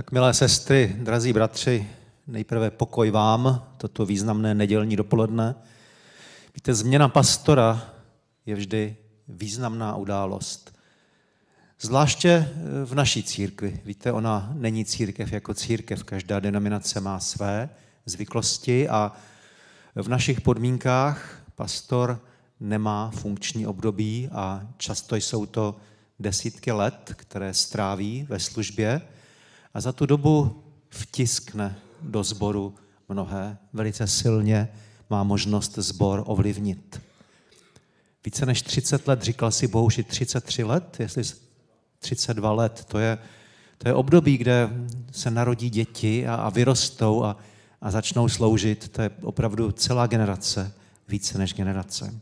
Tak milé sestry, drazí bratři, nejprve pokoj vám, toto významné nedělní dopoledne. Víte, změna pastora je vždy významná událost. Zvláště v naší církvi. Víte, ona není církev jako církev. Každá denominace má své zvyklosti a v našich podmínkách pastor nemá funkční období a často jsou to desítky let, které stráví ve službě a za tu dobu vtiskne do sboru mnohé. Velice silně má možnost sbor ovlivnit. Více než 30 let, říkal si Bohuši 33 let, jestli 32 let, to je, to je období, kde se narodí děti a, a vyrostou a, a začnou sloužit. To je opravdu celá generace, více než generace.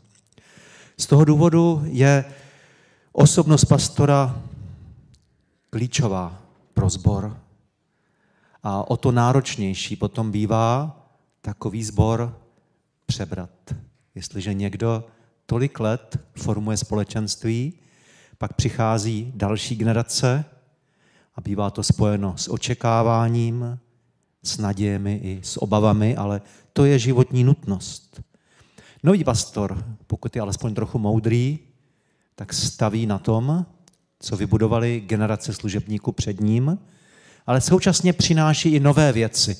Z toho důvodu je osobnost pastora klíčová pro sbor. A o to náročnější potom bývá takový sbor přebrat. Jestliže někdo tolik let formuje společenství, pak přichází další generace a bývá to spojeno s očekáváním, s nadějemi i s obavami, ale to je životní nutnost. Nový pastor, pokud je alespoň trochu moudrý, tak staví na tom, co vybudovali generace služebníků před ním, ale současně přináší i nové věci.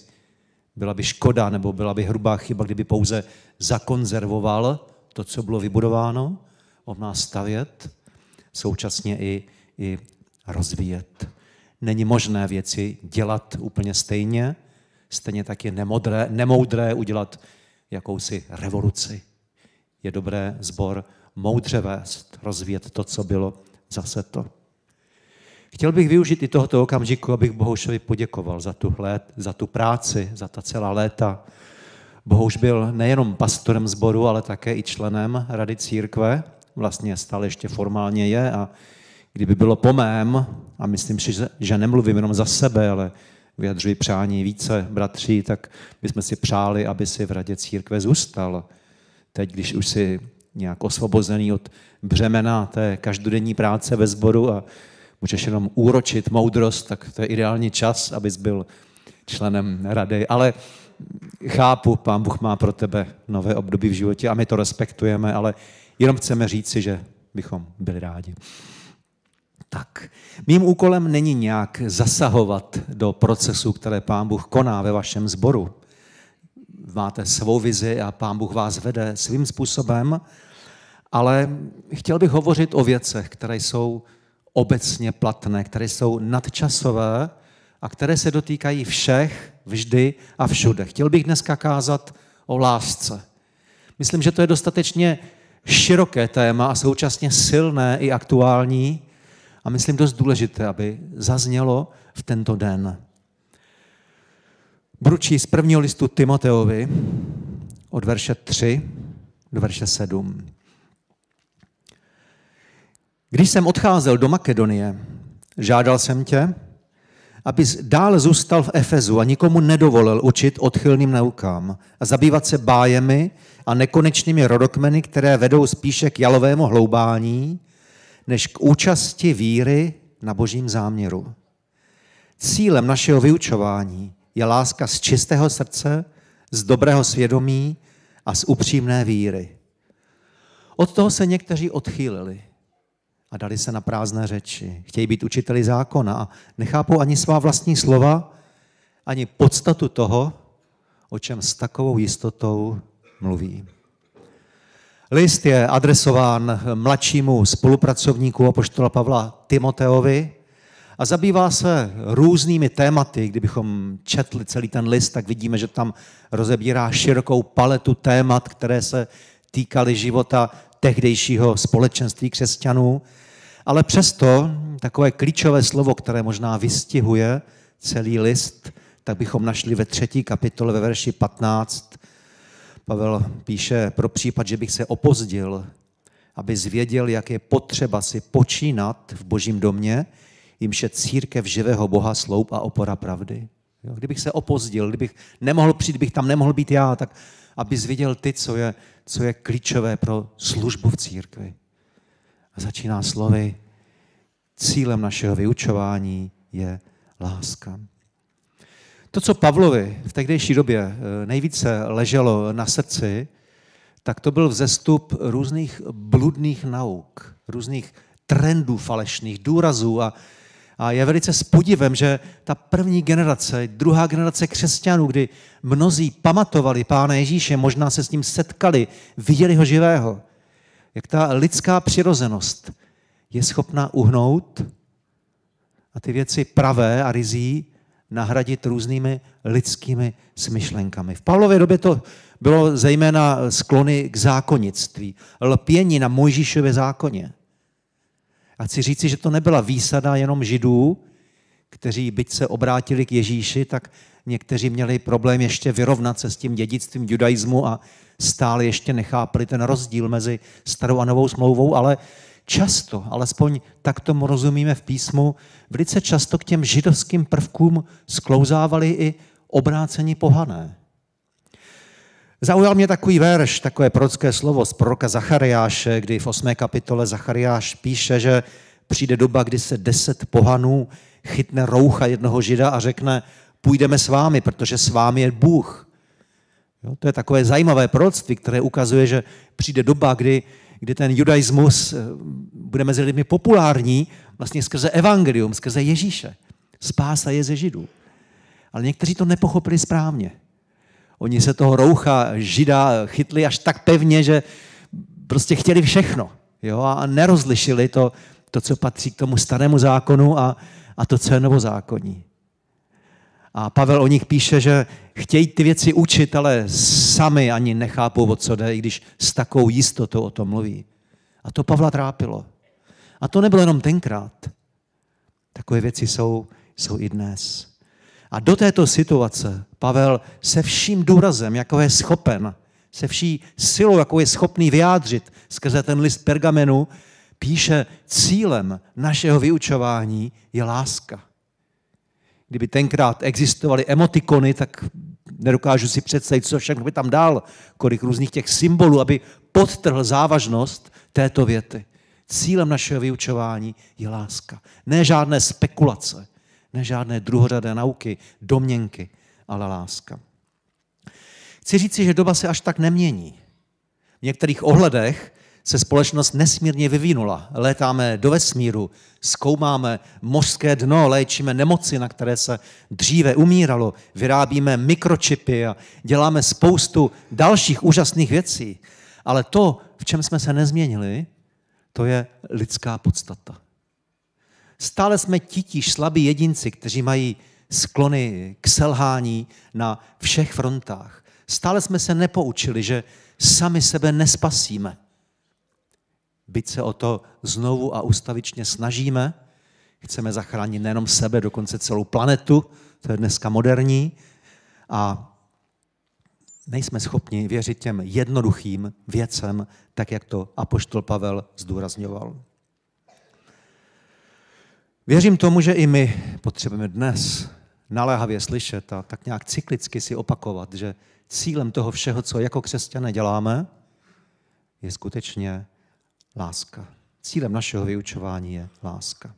Byla by škoda nebo byla by hrubá chyba, kdyby pouze zakonzervoval to, co bylo vybudováno, on má stavět, současně i, i rozvíjet. Není možné věci dělat úplně stejně, stejně tak je nemodré, nemoudré udělat jakousi revoluci. Je dobré zbor moudře vést, rozvíjet to, co bylo zase to. Chtěl bych využít i tohoto okamžiku, abych Bohoušovi poděkoval za tu, let, za tu práci, za ta celá léta. Bohouš byl nejenom pastorem sboru, ale také i členem Rady církve. Vlastně stále ještě formálně je a kdyby bylo po mém, a myslím si, že nemluvím jenom za sebe, ale vyjadřuji přání více bratří, tak bychom si přáli, aby si v Radě církve zůstal. Teď, když už si nějak osvobozený od břemena té každodenní práce ve sboru a můžeš jenom úročit moudrost, tak to je ideální čas, abys byl členem rady. Ale chápu, pán Bůh má pro tebe nové období v životě a my to respektujeme, ale jenom chceme říci, že bychom byli rádi. Tak, mým úkolem není nějak zasahovat do procesu, které pán Bůh koná ve vašem sboru. Máte svou vizi a pán Bůh vás vede svým způsobem, ale chtěl bych hovořit o věcech, které jsou obecně platné, které jsou nadčasové a které se dotýkají všech, vždy a všude. Chtěl bych dneska kázat o lásce. Myslím, že to je dostatečně široké téma a současně silné i aktuální a myslím dost důležité, aby zaznělo v tento den. Budu číst z prvního listu Timoteovi od verše 3 do verše 7. Když jsem odcházel do Makedonie, žádal jsem tě, abys dál zůstal v Efezu a nikomu nedovolil učit odchylným naukám a zabývat se bájemi a nekonečnými rodokmeny, které vedou spíše k jalovému hloubání, než k účasti víry na božím záměru. Cílem našeho vyučování je láska z čistého srdce, z dobrého svědomí a z upřímné víry. Od toho se někteří odchýlili a dali se na prázdné řeči. Chtějí být učiteli zákona a nechápou ani svá vlastní slova, ani podstatu toho, o čem s takovou jistotou mluví. List je adresován mladšímu spolupracovníku apoštola Pavla Timoteovi a zabývá se různými tématy. Kdybychom četli celý ten list, tak vidíme, že tam rozebírá širokou paletu témat, které se týkaly života tehdejšího společenství křesťanů. Ale přesto takové klíčové slovo, které možná vystihuje celý list, tak bychom našli ve třetí kapitole ve verši 15. Pavel píše, pro případ, že bych se opozdil, aby zvěděl, jak je potřeba si počínat v božím domě, jimž je církev živého Boha, sloup a opora pravdy. Jo, kdybych se opozdil, kdybych nemohl přijít, bych tam nemohl být já, tak aby zvěděl ty, co je, co je klíčové pro službu v církvi. A začíná slovy, cílem našeho vyučování je láska. To, co Pavlovi v tehdejší době eh, nejvíce leželo na srdci, tak to byl vzestup různých bludných nauk, různých trendů falešných, důrazů a, a je velice s podivem, že ta první generace, druhá generace křesťanů, kdy mnozí pamatovali Pána Ježíše, možná se s ním setkali, viděli ho živého, jak ta lidská přirozenost je schopná uhnout a ty věci pravé a rizí nahradit různými lidskými smyšlenkami. V Pavlově době to bylo zejména sklony k zákonnictví, lpění na Mojžíšově zákoně. A chci říci, že to nebyla výsada jenom židů, kteří byť se obrátili k Ježíši, tak někteří měli problém ještě vyrovnat se s tím dědictvím judaismu a stále ještě nechápali ten rozdíl mezi starou a novou smlouvou, ale často, alespoň tak tomu rozumíme v písmu, velice často k těm židovským prvkům sklouzávali i obrácení pohané. Zaujal mě takový verš, takové prorocké slovo z proroka Zachariáše, kdy v 8. kapitole Zachariáš píše, že přijde doba, kdy se deset pohanů chytne roucha jednoho žida a řekne, půjdeme s vámi, protože s vámi je Bůh. Jo, to je takové zajímavé proroctví, které ukazuje, že přijde doba, kdy, kdy ten judaismus eh, bude mezi lidmi populární vlastně skrze evangelium, skrze Ježíše. Spása je ze židů. Ale někteří to nepochopili správně. Oni se toho roucha žida chytli až tak pevně, že prostě chtěli všechno. Jo? A nerozlišili to, to, co patří k tomu starému zákonu a, a to, co je novozákonní. A Pavel o nich píše, že chtějí ty věci učit, ale sami ani nechápou, o co jde, i když s takovou jistotou o tom mluví. A to Pavla trápilo. A to nebylo jenom tenkrát. Takové věci jsou, jsou i dnes. A do této situace Pavel se vším důrazem, jako je schopen, se vší silou, jako je schopný vyjádřit skrze ten list pergamenu, píše, cílem našeho vyučování je láska. Kdyby tenkrát existovaly emotikony, tak nedokážu si představit, co všechno by tam dal, kolik různých těch symbolů, aby podtrhl závažnost této věty. Cílem našeho vyučování je láska. Ne žádné spekulace, ne žádné druhořadé nauky, domněnky, ale láska. Chci říci, že doba se až tak nemění. V některých ohledech se společnost nesmírně vyvinula. Létáme do vesmíru, zkoumáme mořské dno, léčíme nemoci, na které se dříve umíralo, vyrábíme mikročipy a děláme spoustu dalších úžasných věcí. Ale to, v čem jsme se nezměnili, to je lidská podstata. Stále jsme titíž slabí jedinci, kteří mají sklony k selhání na všech frontách. Stále jsme se nepoučili, že sami sebe nespasíme. Byť se o to znovu a ustavičně snažíme, chceme zachránit nejenom sebe, dokonce celou planetu, to je dneska moderní, a nejsme schopni věřit těm jednoduchým věcem, tak jak to apoštol Pavel zdůrazňoval. Věřím tomu, že i my potřebujeme dnes naléhavě slyšet a tak nějak cyklicky si opakovat, že cílem toho všeho, co jako křesťané děláme, je skutečně láska. Cílem našeho vyučování je láska.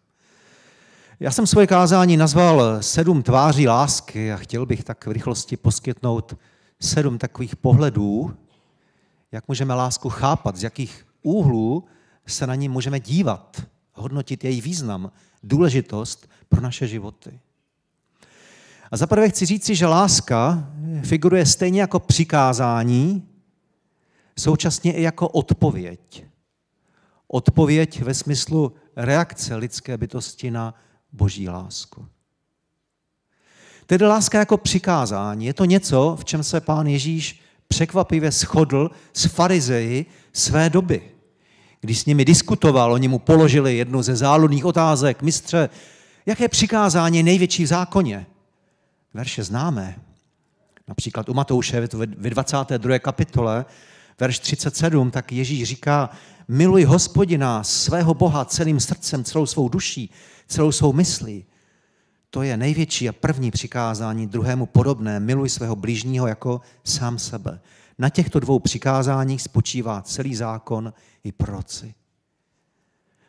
Já jsem svoje kázání nazval sedm tváří lásky a chtěl bych tak v rychlosti poskytnout sedm takových pohledů, jak můžeme lásku chápat, z jakých úhlů se na ní můžeme dívat, hodnotit její význam, důležitost pro naše životy. A zaprvé chci říci, že láska figuruje stejně jako přikázání, současně i jako odpověď. Odpověď ve smyslu reakce lidské bytosti na boží lásku. Tedy láska jako přikázání. Je to něco, v čem se pán Ježíš překvapivě shodl s farizeji své doby. Když s nimi diskutoval, oni mu položili jednu ze záludných otázek. Mistře, jaké přikázání je největší v zákoně? Verše známe. Například u Matouše ve 22. kapitole, verš 37, tak Ježíš říká, miluj hospodina, svého Boha celým srdcem, celou svou duší, celou svou myslí. To je největší a první přikázání, druhému podobné, miluj svého blížního jako sám sebe. Na těchto dvou přikázáních spočívá celý zákon i proroci.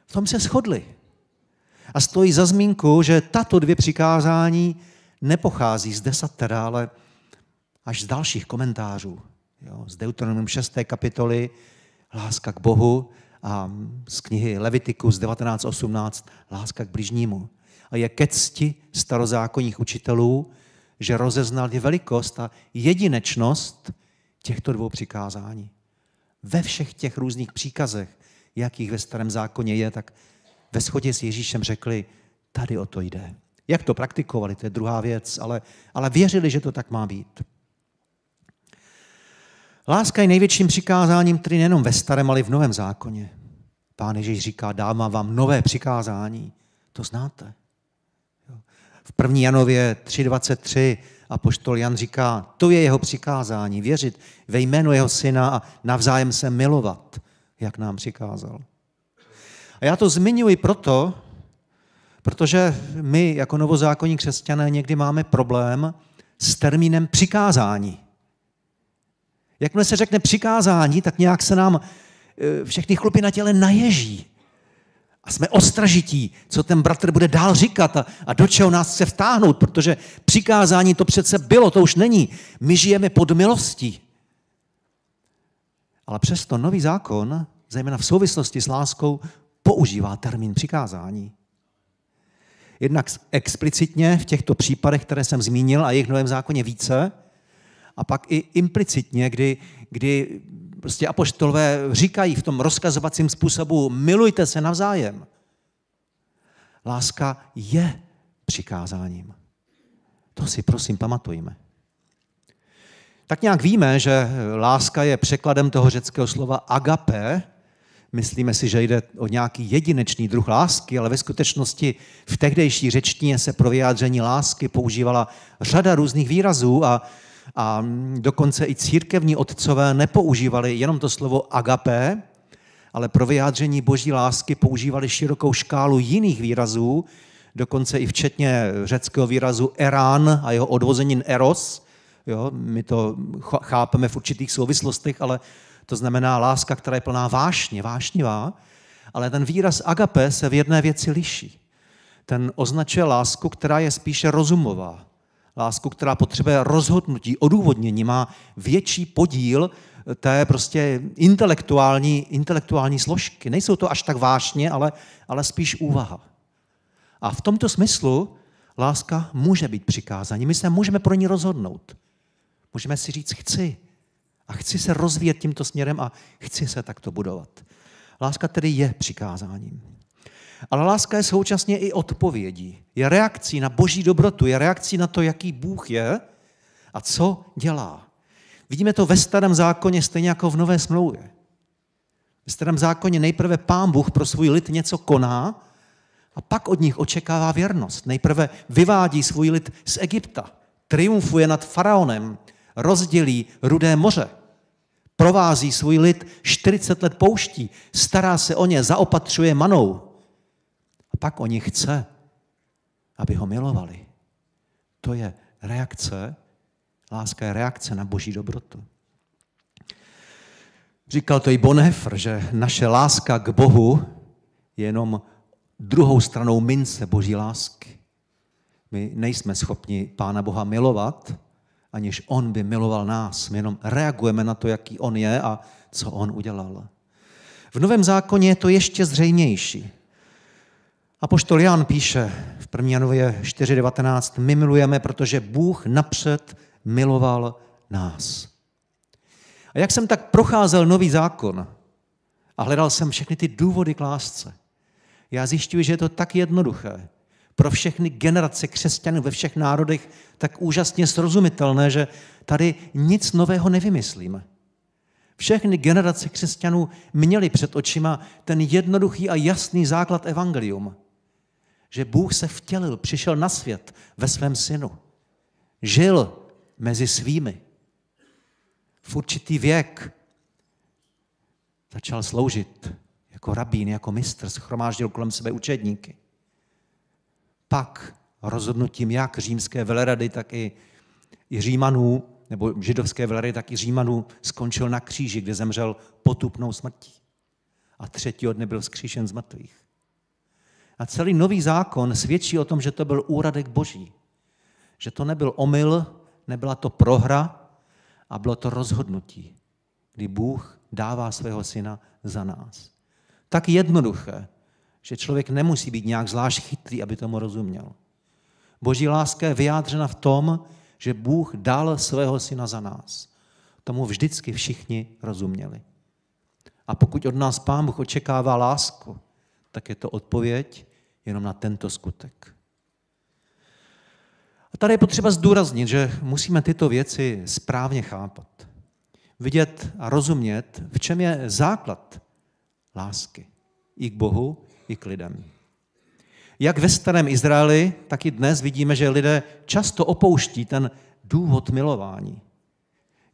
V tom se shodli. A stojí za zmínku, že tato dvě přikázání nepochází z desatera, ale až z dalších komentářů. Jo, z Deuteronomium 6. kapitoly láska k Bohu a z knihy Levitiku z 1918 láska k bližnímu. A je ke cti starozákonních učitelů, že rozeznali velikost a jedinečnost těchto dvou přikázání. Ve všech těch různých příkazech, jakých ve starém zákoně je, tak ve shodě s Ježíšem řekli, tady o to jde. Jak to praktikovali, to je druhá věc, ale, ale věřili, že to tak má být. Láska je největším přikázáním, který nejenom ve starém, ale i v novém zákoně. Pán Ježíš říká, dávám vám nové přikázání. To znáte. V 1. Janově 3.23 apoštol Jan říká, to je jeho přikázání, věřit ve jméno jeho syna a navzájem se milovat, jak nám přikázal. A já to zmiňuji proto, protože my jako novozákonní křesťané někdy máme problém s termínem přikázání. Jakmile se řekne přikázání, tak nějak se nám e, všechny chlupy na těle naježí. A jsme ostražití, co ten bratr bude dál říkat a, a do čeho nás chce vtáhnout, protože přikázání to přece bylo, to už není. My žijeme pod milostí. Ale přesto nový zákon, zejména v souvislosti s láskou, používá termín přikázání. Jednak explicitně v těchto případech, které jsem zmínil, a jejich novém zákoně více, a pak i implicitně, kdy, kdy prostě apoštolové říkají v tom rozkazovacím způsobu milujte se navzájem. Láska je přikázáním. To si prosím pamatujme. Tak nějak víme, že láska je překladem toho řeckého slova agape. Myslíme si, že jde o nějaký jedinečný druh lásky, ale ve skutečnosti v tehdejší řečtině se pro vyjádření lásky používala řada různých výrazů a a dokonce i církevní otcové nepoužívali jenom to slovo agapé, ale pro vyjádření boží lásky používali širokou škálu jiných výrazů, dokonce i včetně řeckého výrazu erán a jeho odvozenin eros. Jo, my to chápeme v určitých souvislostech, ale to znamená láska, která je plná vášně, vášnivá. Ale ten výraz agape se v jedné věci liší. Ten označuje lásku, která je spíše rozumová, lásku, která potřebuje rozhodnutí, odůvodnění, má větší podíl té prostě intelektuální, intelektuální složky. Nejsou to až tak vášně, ale, ale spíš úvaha. A v tomto smyslu láska může být přikázání. My se můžeme pro ní rozhodnout. Můžeme si říct, chci. A chci se rozvíjet tímto směrem a chci se takto budovat. Láska tedy je přikázáním. Ale láska je současně i odpovědí. Je reakcí na boží dobrotu, je reakcí na to, jaký Bůh je a co dělá. Vidíme to ve starém zákoně stejně jako v nové smlouvě. Ve starém zákoně nejprve pán Bůh pro svůj lid něco koná a pak od nich očekává věrnost. Nejprve vyvádí svůj lid z Egypta, triumfuje nad faraonem, rozdělí rudé moře, provází svůj lid 40 let pouští, stará se o ně, zaopatřuje manou, pak o nich chce, aby ho milovali. To je reakce, láska je reakce na boží dobrotu. Říkal to i Bonhoeffer, že naše láska k Bohu je jenom druhou stranou mince boží lásky. My nejsme schopni Pána Boha milovat, aniž On by miloval nás. My jenom reagujeme na to, jaký On je a co On udělal. V Novém zákoně je to ještě zřejmější. A poštol Jan píše v 1. Janově 4.19, my milujeme, protože Bůh napřed miloval nás. A jak jsem tak procházel nový zákon a hledal jsem všechny ty důvody k lásce, já zjišťuji, že je to tak jednoduché. Pro všechny generace křesťanů ve všech národech tak úžasně srozumitelné, že tady nic nového nevymyslíme. Všechny generace křesťanů měli před očima ten jednoduchý a jasný základ evangelium že Bůh se vtělil, přišel na svět ve svém synu. Žil mezi svými. V určitý věk začal sloužit jako rabín, jako mistr, schromáždil kolem sebe učedníky. Pak rozhodnutím jak římské velerady, tak i, i římanů, nebo židovské velerady, tak i římanů, skončil na kříži, kde zemřel potupnou smrtí. A třetího dne byl vzkříšen z mrtvých. A celý nový zákon svědčí o tom, že to byl úradek boží. Že to nebyl omyl, nebyla to prohra, a bylo to rozhodnutí, kdy Bůh dává svého syna za nás. Tak jednoduché, že člověk nemusí být nějak zvlášť chytrý, aby tomu rozuměl. Boží láska je vyjádřena v tom, že Bůh dal svého syna za nás. Tomu vždycky všichni rozuměli. A pokud od nás Pán Bůh očekává lásku, tak je to odpověď jenom na tento skutek. A tady je potřeba zdůraznit, že musíme tyto věci správně chápat. Vidět a rozumět, v čem je základ lásky. I k Bohu, i k lidem. Jak ve starém Izraeli, tak i dnes vidíme, že lidé často opouští ten důvod milování.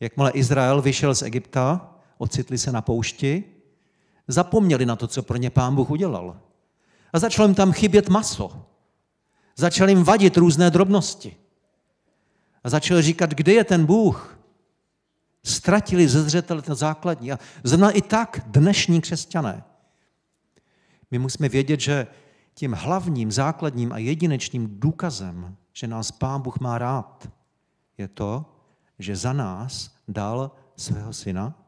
Jakmile Izrael vyšel z Egypta, ocitli se na poušti, zapomněli na to, co pro ně pán Bůh udělal. A začalo jim tam chybět maso. Začal jim vadit různé drobnosti. A začal říkat, kde je ten Bůh? Ztratili ze zřetele to základní. A zrovna i tak dnešní křesťané. My musíme vědět, že tím hlavním, základním a jedinečným důkazem, že nás Pán Bůh má rád, je to, že za nás dal svého syna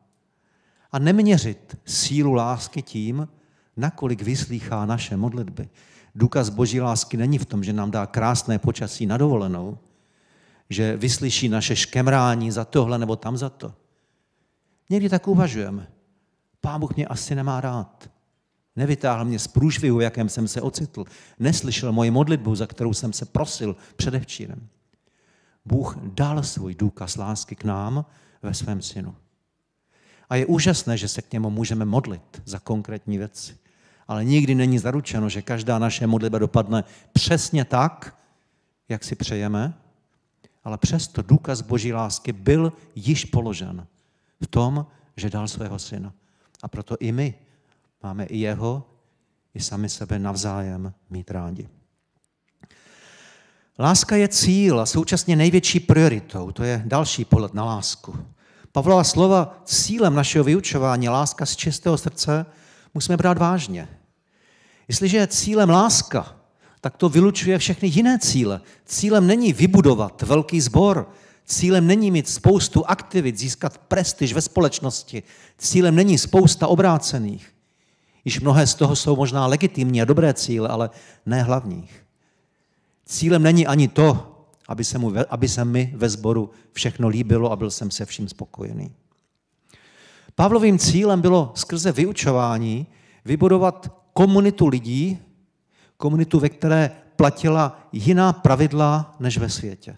a neměřit sílu lásky tím, nakolik vyslýchá naše modlitby. Důkaz boží lásky není v tom, že nám dá krásné počasí na dovolenou, že vyslyší naše škemrání za tohle nebo tam za to. Někdy tak uvažujeme. Pán Bůh mě asi nemá rád. Nevytáhl mě z průžvihu, v jakém jsem se ocitl. Neslyšel moji modlitbu, za kterou jsem se prosil předevčírem. Bůh dal svůj důkaz lásky k nám ve svém synu. A je úžasné, že se k němu můžeme modlit za konkrétní věci. Ale nikdy není zaručeno, že každá naše modlitba dopadne přesně tak, jak si přejeme, ale přesto důkaz boží lásky byl již položen v tom, že dal svého syna. A proto i my máme i jeho, i sami sebe navzájem mít rádi. Láska je cíl a současně největší prioritou. To je další pohled na lásku. Pavlova slova cílem našeho vyučování láska z čistého srdce musíme brát vážně. Jestliže je cílem láska, tak to vylučuje všechny jiné cíle. Cílem není vybudovat velký sbor, cílem není mít spoustu aktivit, získat prestiž ve společnosti, cílem není spousta obrácených. Již mnohé z toho jsou možná legitimní a dobré cíle, ale ne hlavních. Cílem není ani to, aby se, mu, aby se mi ve sboru všechno líbilo a byl jsem se vším spokojený. Pavlovým cílem bylo skrze vyučování vybudovat komunitu lidí, komunitu, ve které platila jiná pravidla než ve světě.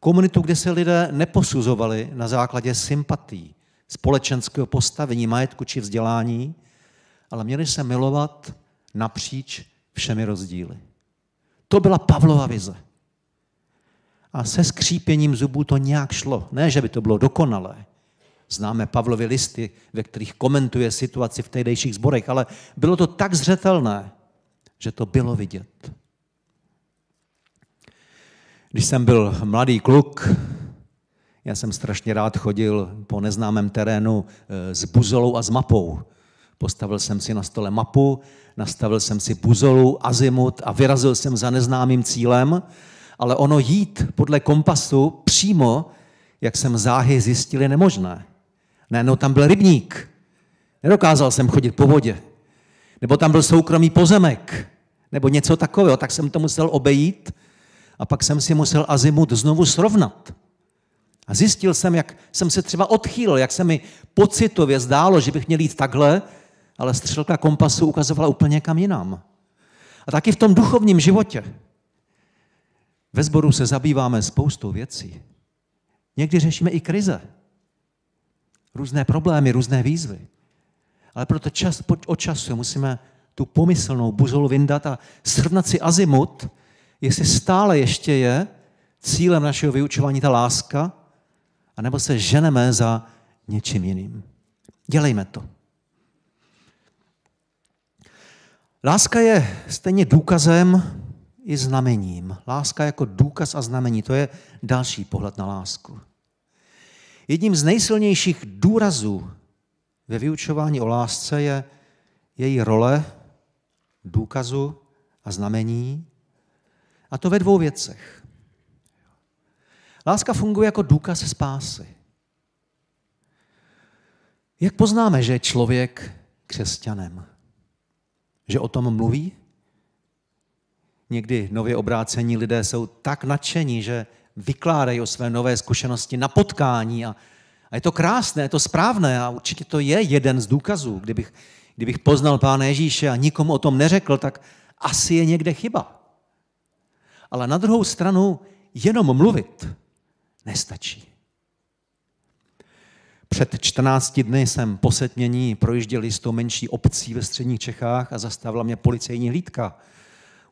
Komunitu, kde se lidé neposuzovali na základě sympatí, společenského postavení, majetku či vzdělání, ale měli se milovat napříč všemi rozdíly. To byla Pavlova vize. A se skřípěním zubů to nějak šlo. Ne, že by to bylo dokonalé. Známe Pavlovy listy, ve kterých komentuje situaci v tehdejších zborech, ale bylo to tak zřetelné, že to bylo vidět. Když jsem byl mladý kluk, já jsem strašně rád chodil po neznámém terénu eh, s buzolou a s mapou. Postavil jsem si na stole mapu, nastavil jsem si buzolu, azimut a vyrazil jsem za neznámým cílem, ale ono jít podle kompasu přímo, jak jsem záhy zjistil, je nemožné. Najednou tam byl rybník. Nedokázal jsem chodit po vodě. Nebo tam byl soukromý pozemek. Nebo něco takového. Tak jsem to musel obejít a pak jsem si musel azimut znovu srovnat. A zjistil jsem, jak jsem se třeba odchýlil, jak se mi pocitově zdálo, že bych měl jít takhle, ale střelka kompasu ukazovala úplně kam jinam. A taky v tom duchovním životě. Ve sboru se zabýváme spoustou věcí. Někdy řešíme i krize. Různé problémy, různé výzvy. Ale proto čas od času musíme tu pomyslnou buzolu vyndat a srovnat si azimut, jestli stále ještě je cílem našeho vyučování ta láska, anebo se ženeme za něčím jiným. Dělejme to. Láska je stejně důkazem i znamením. Láska jako důkaz a znamení, to je další pohled na lásku. Jedním z nejsilnějších důrazů ve vyučování o lásce je její role důkazu a znamení, a to ve dvou věcech. Láska funguje jako důkaz spásy. Jak poznáme, že je člověk křesťanem? Že o tom mluví? Někdy nově obrácení lidé jsou tak nadšení, že vykládají o své nové zkušenosti na potkání a, a je to krásné, je to správné a určitě to je jeden z důkazů. Kdybych, kdybych poznal Pána Ježíše a nikomu o tom neřekl, tak asi je někde chyba. Ale na druhou stranu jenom mluvit nestačí. Před 14 dny jsem po setmění projížděl jistou menší obcí ve středních Čechách a zastavila mě policejní hlídka.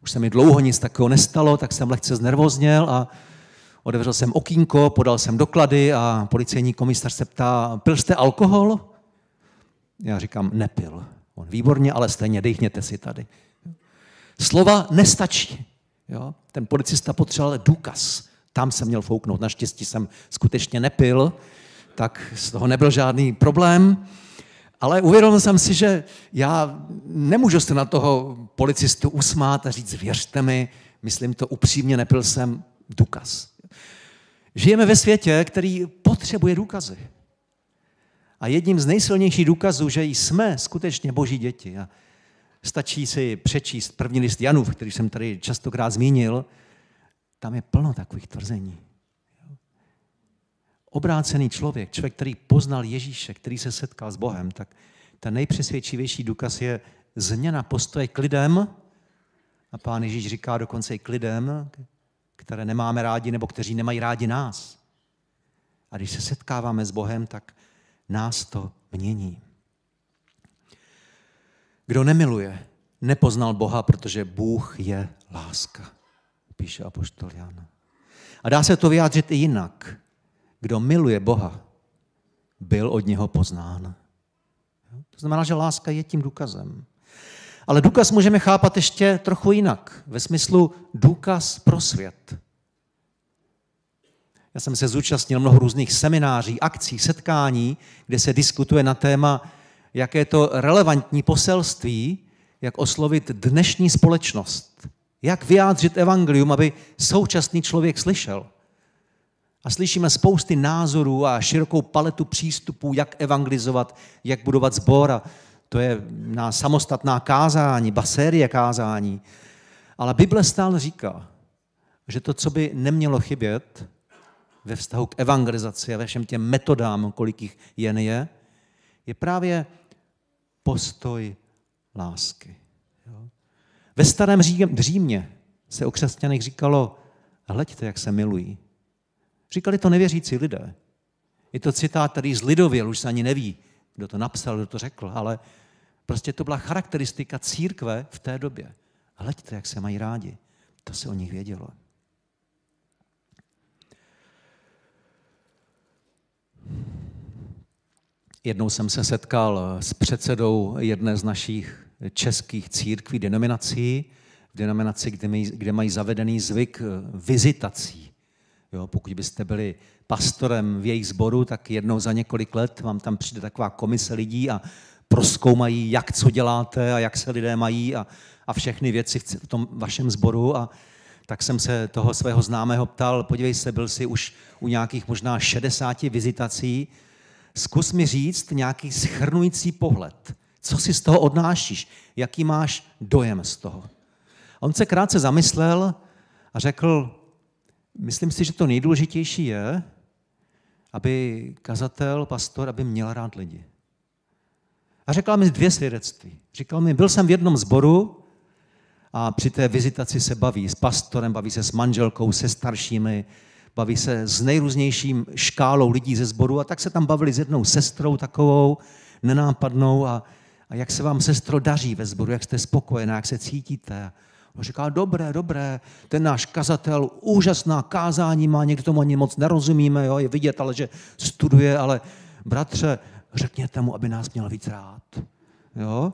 Už se mi dlouho nic takového nestalo, tak jsem lehce znervozněl a otevřel jsem okýnko, podal jsem doklady a policejní komisař se ptá, pil jste alkohol? Já říkám, nepil. On, výborně, ale stejně dejchněte si tady. Slova nestačí. Jo? Ten policista potřeboval důkaz. Tam jsem měl fouknout. Naštěstí jsem skutečně nepil, tak z toho nebyl žádný problém. Ale uvědomil jsem si, že já nemůžu se na toho policistu usmát a říct, věřte mi, myslím to upřímně, nepil jsem důkaz. Žijeme ve světě, který potřebuje důkazy. A jedním z nejsilnějších důkazů, že jsme skutečně boží děti. A stačí si přečíst první list Janův, který jsem tady častokrát zmínil, tam je plno takových tvrzení. Obrácený člověk, člověk, který poznal Ježíše, který se setkal s Bohem, tak ten nejpřesvědčivější důkaz je změna postoje k lidem. A pán Ježíš říká dokonce i k lidem, které nemáme rádi nebo kteří nemají rádi nás. A když se setkáváme s Bohem, tak nás to mění. Kdo nemiluje, nepoznal Boha, protože Bůh je láska, píše apoštol Jan. A dá se to vyjádřit i jinak. Kdo miluje Boha, byl od něho poznán. To znamená, že láska je tím důkazem. Ale důkaz můžeme chápat ještě trochu jinak, ve smyslu důkaz pro svět. Já jsem se zúčastnil mnoho různých semináří, akcí, setkání, kde se diskutuje na téma, jaké to relevantní poselství, jak oslovit dnešní společnost. Jak vyjádřit evangelium, aby současný člověk slyšel. A slyšíme spousty názorů a širokou paletu přístupů, jak evangelizovat, jak budovat sbor. A to je na samostatná kázání, basérie kázání. Ale Bible stále říká, že to, co by nemělo chybět ve vztahu k evangelizaci a ve všem těm metodám, kolik jich jen je, je právě postoj lásky. Ve starém Římě se o křesťanech říkalo, hleďte, jak se milují. Říkali to nevěřící lidé. Je to citát, který z lidověl, už se ani neví, kdo to napsal, kdo to řekl, ale prostě to byla charakteristika církve v té době. Hleďte, jak se mají rádi. To se o nich vědělo. Jednou jsem se setkal s předsedou jedné z našich českých církví, denominací, v denominaci, kde mají zavedený zvyk vizitací. Jo, pokud byste byli pastorem v jejich sboru, tak jednou za několik let vám tam přijde taková komise lidí a proskoumají, jak co děláte a jak se lidé mají a, a všechny věci v tom vašem sboru. A tak jsem se toho svého známého ptal, podívej se, byl jsi už u nějakých možná 60 vizitací, zkus mi říct nějaký schrnující pohled. Co si z toho odnášíš? Jaký máš dojem z toho? On se krátce zamyslel a řekl, myslím si, že to nejdůležitější je, aby kazatel, pastor, aby měl rád lidi. A řekl mi dvě svědectví. Říkal mi, byl jsem v jednom zboru a při té vizitaci se baví s pastorem, baví se s manželkou, se staršími, baví se s nejrůznějším škálou lidí ze sboru a tak se tam bavili s jednou sestrou takovou, nenápadnou a, a jak se vám, sestro, daří ve sboru, jak jste spokojená, jak se cítíte. On říká, dobré, dobré, ten náš kazatel, úžasná kázání má, někdo tomu ani moc nerozumíme, jo, je vidět, ale že studuje, ale bratře, řekněte mu, aby nás měl víc rád. Jo?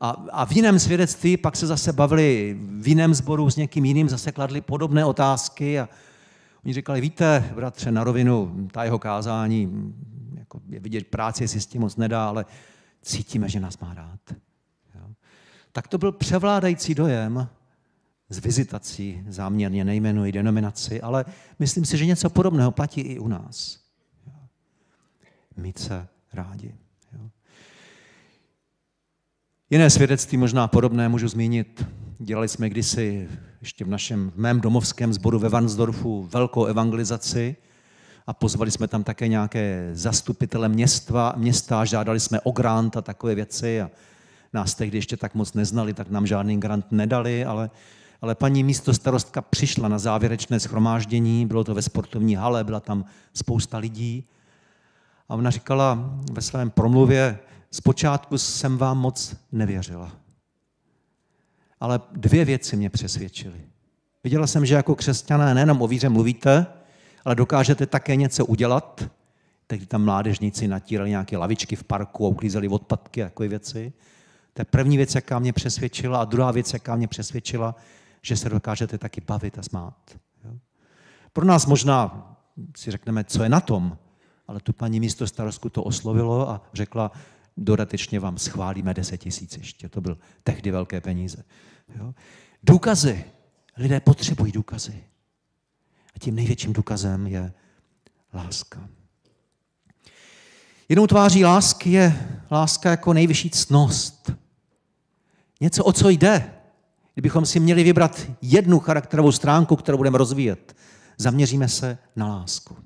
A, a v jiném svědectví pak se zase bavili v jiném sboru s někým jiným, zase kladli podobné otázky a oni říkali, víte, bratře, na rovinu, ta jeho kázání, jako je vidět práci, si s tím moc nedá, ale cítíme, že nás má rád. Jo? Tak to byl převládající dojem, z vizitací, záměrně nejmenuji denominaci, ale myslím si, že něco podobného platí i u nás. Mít se rádi. Jiné svědectví, možná podobné, můžu zmínit. Dělali jsme kdysi ještě v našem, v mém domovském sboru ve Vansdorfu velkou evangelizaci a pozvali jsme tam také nějaké zastupitele města, města žádali jsme o grant a takové věci a nás tehdy ještě tak moc neznali, tak nám žádný grant nedali, ale, ale paní místo starostka přišla na závěrečné schromáždění, bylo to ve sportovní hale, byla tam spousta lidí a ona říkala ve svém promluvě, zpočátku jsem vám moc nevěřila. Ale dvě věci mě přesvědčily. Viděla jsem, že jako křesťané nejenom o víře mluvíte, ale dokážete také něco udělat. Tehdy tam mládežníci natírali nějaké lavičky v parku a uklízeli odpadky a takové věci. To je první věc, jaká mě přesvědčila. A druhá věc, jaká mě přesvědčila, že se dokážete taky bavit a smát. Pro nás možná si řekneme, co je na tom, ale tu paní místo starostku to oslovilo a řekla, dodatečně vám schválíme 10 tisíc ještě. To byl tehdy velké peníze. Důkazy. Lidé potřebují důkazy. A tím největším důkazem je láska. Jinou tváří lásky je láska jako nejvyšší ctnost. Něco, o co jde. Kdybychom si měli vybrat jednu charakterovou stránku, kterou budeme rozvíjet, zaměříme se na lásku.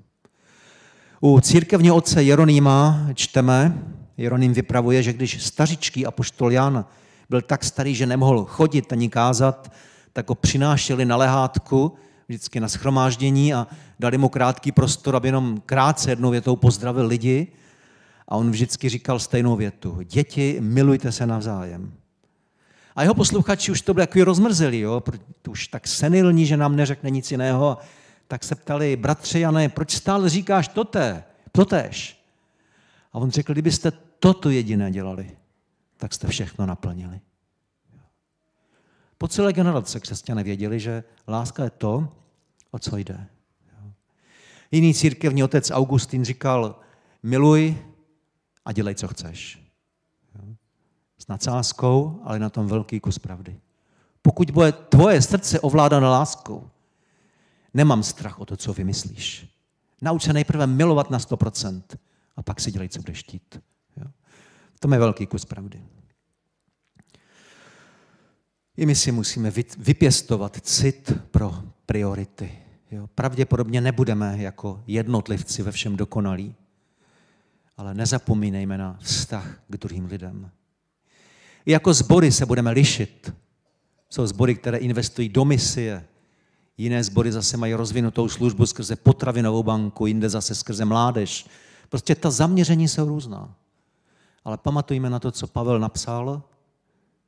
U církevního otce Jeronýma čteme, Jeroným vypravuje, že když stařičký apoštol Jan byl tak starý, že nemohl chodit ani kázat, tak ho přinášeli na lehátku, vždycky na schromáždění a dali mu krátký prostor, aby jenom krátce jednou větou pozdravil lidi. A on vždycky říkal stejnou větu. Děti, milujte se navzájem. A jeho posluchači už to byli takový rozmrzeli, jo? už tak senilní, že nám neřekne nic jiného. Tak se ptali, bratře Jane, proč stále říkáš toté, totéž? A on řekl, kdybyste toto jediné dělali, tak jste všechno naplnili. Po celé generace křesťané věděli, že láska je to, o co jde. Jiný církevní otec Augustín říkal, miluj a dělej, co chceš. Nadsázkou, ale na tom velký kus pravdy. Pokud bude tvoje srdce ovládáno láskou, nemám strach o to, co vymyslíš. Nauč se nejprve milovat na 100% a pak si dělej, co budeš štít. To je velký kus pravdy. I my si musíme vypěstovat cit pro priority. Jo? Pravděpodobně nebudeme jako jednotlivci ve všem dokonalí, ale nezapomínejme na vztah k druhým lidem. I jako sbory se budeme lišit. Jsou sbory, které investují do misie, jiné sbory zase mají rozvinutou službu skrze potravinovou banku, jinde zase skrze mládež. Prostě ta zaměření jsou různá. Ale pamatujme na to, co Pavel napsal.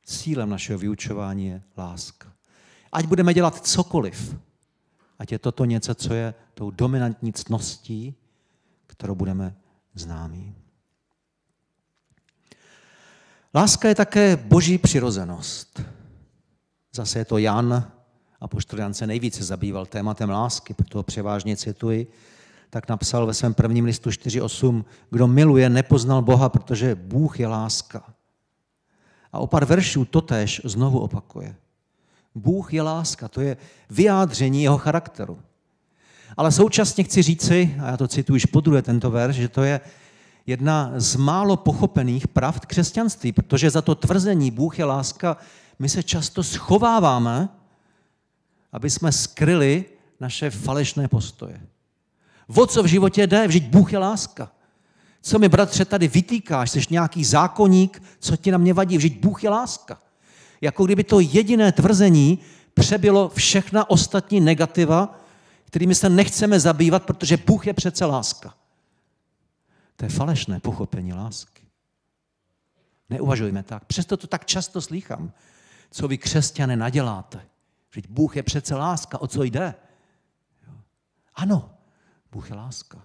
Cílem našeho vyučování je láska. Ať budeme dělat cokoliv, ať je toto něco, co je tou dominantní ctností, kterou budeme známí. Láska je také boží přirozenost. Zase je to Jan, a Jan se nejvíce zabýval tématem lásky, proto ho převážně cituji tak napsal ve svém prvním listu 4.8, kdo miluje, nepoznal Boha, protože Bůh je láska. A o pár veršů totéž znovu opakuje. Bůh je láska, to je vyjádření jeho charakteru. Ale současně chci říci, a já to cituji už po druhé tento verš, že to je jedna z málo pochopených pravd křesťanství, protože za to tvrzení Bůh je láska, my se často schováváme, aby jsme skryli naše falešné postoje. O co v životě jde? Vždyť Bůh je láska. Co mi, bratře, tady vytýkáš? Jsi nějaký zákonník, co ti na mě vadí? Vždyť Bůh je láska. Jako kdyby to jediné tvrzení přebylo všechna ostatní negativa, kterými se nechceme zabývat, protože Bůh je přece láska. To je falešné pochopení lásky. Neuvažujme tak. Přesto to tak často slýchám. Co vy křesťané naděláte? Vždyť Bůh je přece láska. O co jde? Ano, Bůh je láska.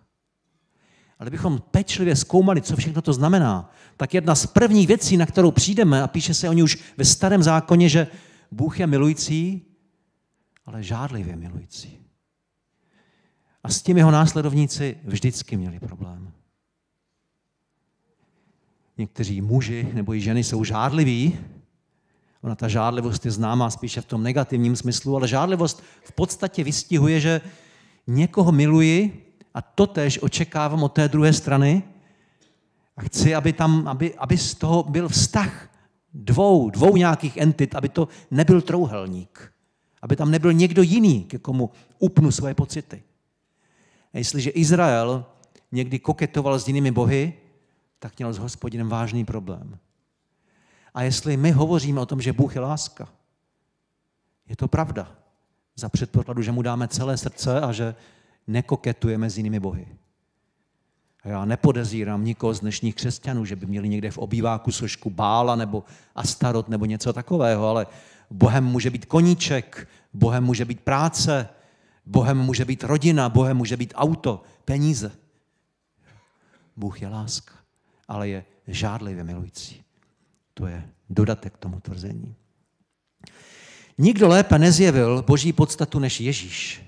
Ale bychom pečlivě zkoumali, co všechno to znamená, tak jedna z prvních věcí, na kterou přijdeme, a píše se o ní už ve starém zákoně, že Bůh je milující, ale žádlivě milující. A s tím jeho následovníci vždycky měli problém. Někteří muži nebo i ženy jsou žádliví, Ona ta žádlivost je známá spíše v tom negativním smyslu, ale žádlivost v podstatě vystihuje, že někoho miluji a totež očekávám od té druhé strany a chci, aby, tam, aby, aby z toho byl vztah dvou, dvou nějakých entit, aby to nebyl trouhelník, aby tam nebyl někdo jiný, ke komu upnu svoje pocity. A jestliže Izrael někdy koketoval s jinými bohy, tak měl s hospodinem vážný problém. A jestli my hovoříme o tom, že Bůh je láska, je to pravda. Za předpokladu, že mu dáme celé srdce a že nekoketujeme s jinými bohy. A já nepodezírám nikoho z dnešních křesťanů, že by měli někde v obýváku sošku bála nebo astarot nebo něco takového, ale Bohem může být koníček, Bohem může být práce, Bohem může být rodina, Bohem může být auto, peníze. Bůh je láska, ale je žádlivě milující. To je dodatek tomu tvrzení. Nikdo lépe nezjevil boží podstatu než Ježíš.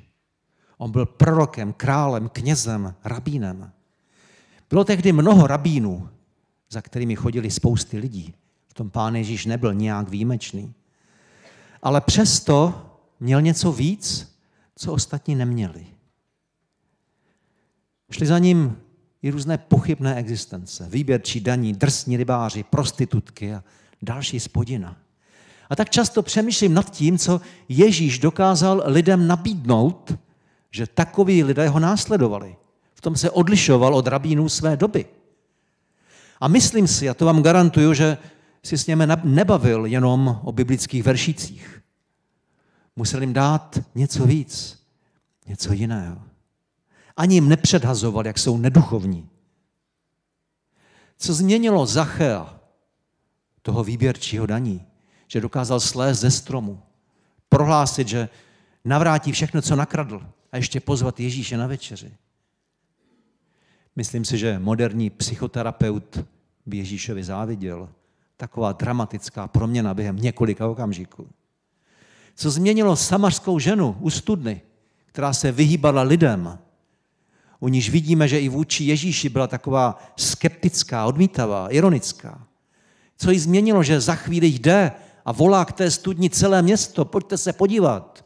On byl prorokem, králem, knězem, rabínem. Bylo tehdy mnoho rabínů, za kterými chodili spousty lidí. V tom pán Ježíš nebyl nějak výjimečný. Ale přesto měl něco víc, co ostatní neměli. Šli za ním i různé pochybné existence, výběrčí daní, drsní rybáři, prostitutky a další spodina. A tak často přemýšlím nad tím, co Ježíš dokázal lidem nabídnout, že takoví lidé ho následovali. V tom se odlišoval od rabínů své doby. A myslím si, a to vám garantuju, že si s němi nebavil jenom o biblických veršících. Musel jim dát něco víc, něco jiného. Ani jim nepředhazoval, jak jsou neduchovní. Co změnilo Zachea, toho výběrčího daní, že dokázal slézt ze stromu, prohlásit, že navrátí všechno, co nakradl a ještě pozvat Ježíše na večeři. Myslím si, že moderní psychoterapeut by Ježíšovi záviděl. Taková dramatická proměna během několika okamžiků. Co změnilo samařskou ženu u studny, která se vyhýbala lidem, u níž vidíme, že i vůči Ježíši byla taková skeptická, odmítavá, ironická. Co jí změnilo, že za chvíli jde a volá k té studni celé město, pojďte se podívat.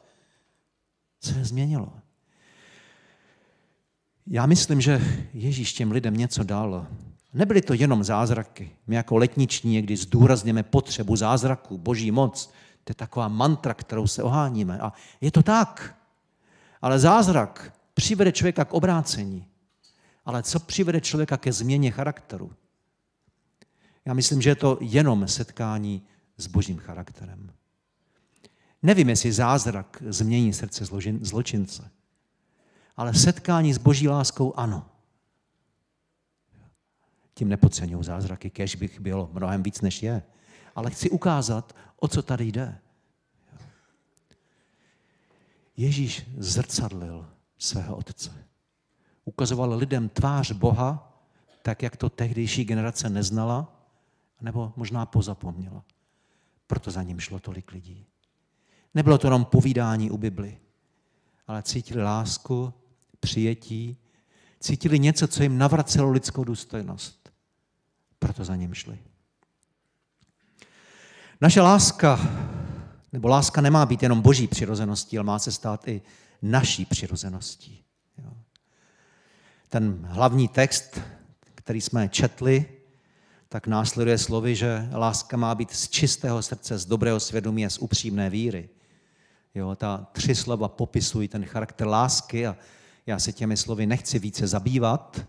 Co je změnilo? Já myslím, že Ježíš těm lidem něco dal. Nebyly to jenom zázraky. My jako letniční někdy zdůrazněme potřebu zázraků, boží moc. To je taková mantra, kterou se oháníme. A je to tak. Ale zázrak přivede člověka k obrácení. Ale co přivede člověka ke změně charakteru? Já myslím, že je to jenom setkání s božím charakterem. Nevím, jestli zázrak změní srdce zločince ale setkání s boží láskou ano. Tím nepodceňuji zázraky, kež bych bylo mnohem víc, než je. Ale chci ukázat, o co tady jde. Ježíš zrcadlil svého otce. Ukazoval lidem tvář Boha, tak jak to tehdejší generace neznala, nebo možná pozapomněla. Proto za ním šlo tolik lidí. Nebylo to jenom povídání u Bibli, ale cítili lásku, přijetí, cítili něco, co jim navracelo lidskou důstojnost. Proto za ním šli. Naše láska, nebo láska nemá být jenom boží přirozeností, ale má se stát i naší přirozeností. Ten hlavní text, který jsme četli, tak následuje slovy, že láska má být z čistého srdce, z dobrého svědomí a z upřímné víry. Jo, ta tři slova popisují ten charakter lásky a já se těmi slovy nechci více zabývat.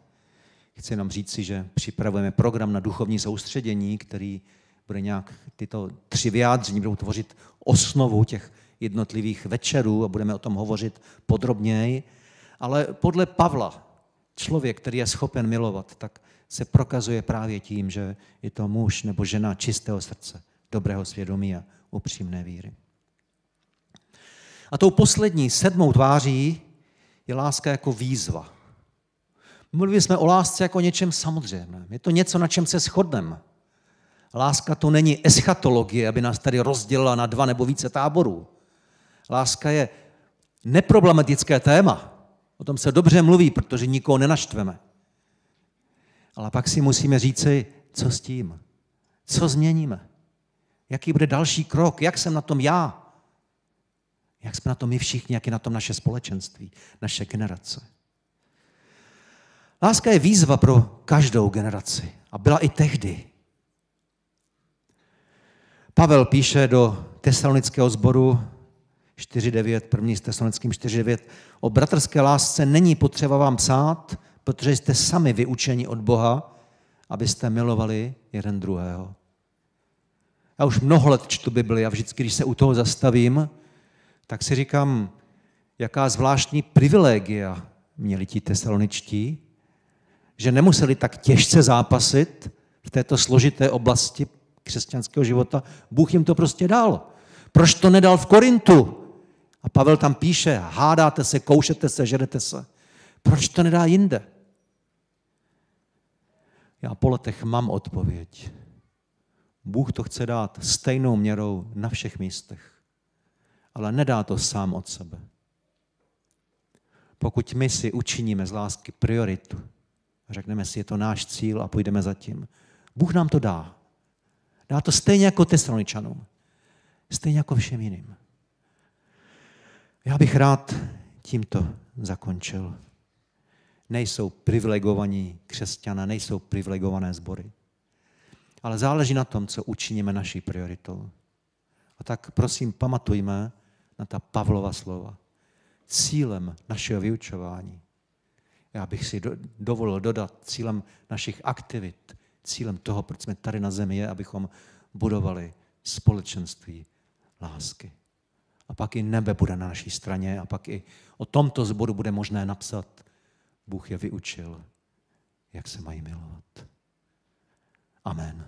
Chci jenom říct si, že připravujeme program na duchovní soustředění, který bude nějak tyto tři vyjádření budou tvořit osnovu těch jednotlivých večerů a budeme o tom hovořit podrobněji. Ale podle Pavla, člověk, který je schopen milovat, tak se prokazuje právě tím, že je to muž nebo žena čistého srdce, dobrého svědomí a upřímné víry. A tou poslední, sedmou tváří je láska jako výzva. Mluvili jsme o lásce jako něčem samozřejmém. Je to něco, na čem se shodneme. Láska to není eschatologie, aby nás tady rozdělila na dva nebo více táborů. Láska je neproblematické téma. O tom se dobře mluví, protože nikoho nenaštveme. Ale pak si musíme říci, co s tím? Co změníme? Jaký bude další krok? Jak jsem na tom já? Jak jsme na tom my všichni, jak je na tom naše společenství, naše generace? Láska je výzva pro každou generaci. A byla i tehdy. Pavel píše do tesalonického sboru 4.9, první s tesalonickým 4.9, o bratrské lásce není potřeba vám psát, protože jste sami vyučeni od Boha, abyste milovali jeden druhého. Já už mnoho let čtu Bibli a vždycky, když se u toho zastavím, tak si říkám, jaká zvláštní privilegia měli ti tesaloničtí, že nemuseli tak těžce zápasit v této složité oblasti křesťanského života. Bůh jim to prostě dal. Proč to nedal v Korintu? A Pavel tam píše, hádáte se, koušete se, žerete se. Proč to nedá jinde? Já po letech mám odpověď. Bůh to chce dát stejnou měrou na všech místech. Ale nedá to sám od sebe. Pokud my si učiníme z lásky prioritu, řekneme si, je to náš cíl a půjdeme za tím, Bůh nám to dá. Dá to stejně jako tesaloničanům. Stejně jako všem jiným. Já bych rád tímto zakončil. Nejsou privilegovaní křesťané, nejsou privilegované sbory. Ale záleží na tom, co učiníme naší prioritou. A tak prosím, pamatujme na ta Pavlova slova. Cílem našeho vyučování, já bych si dovolil dodat, cílem našich aktivit, cílem toho, proč jsme tady na zemi, je, abychom budovali společenství lásky. A pak i nebe bude na naší straně a pak i o tomto zboru bude možné napsat, Bůh je vyučil, jak se mají milovat. Amen.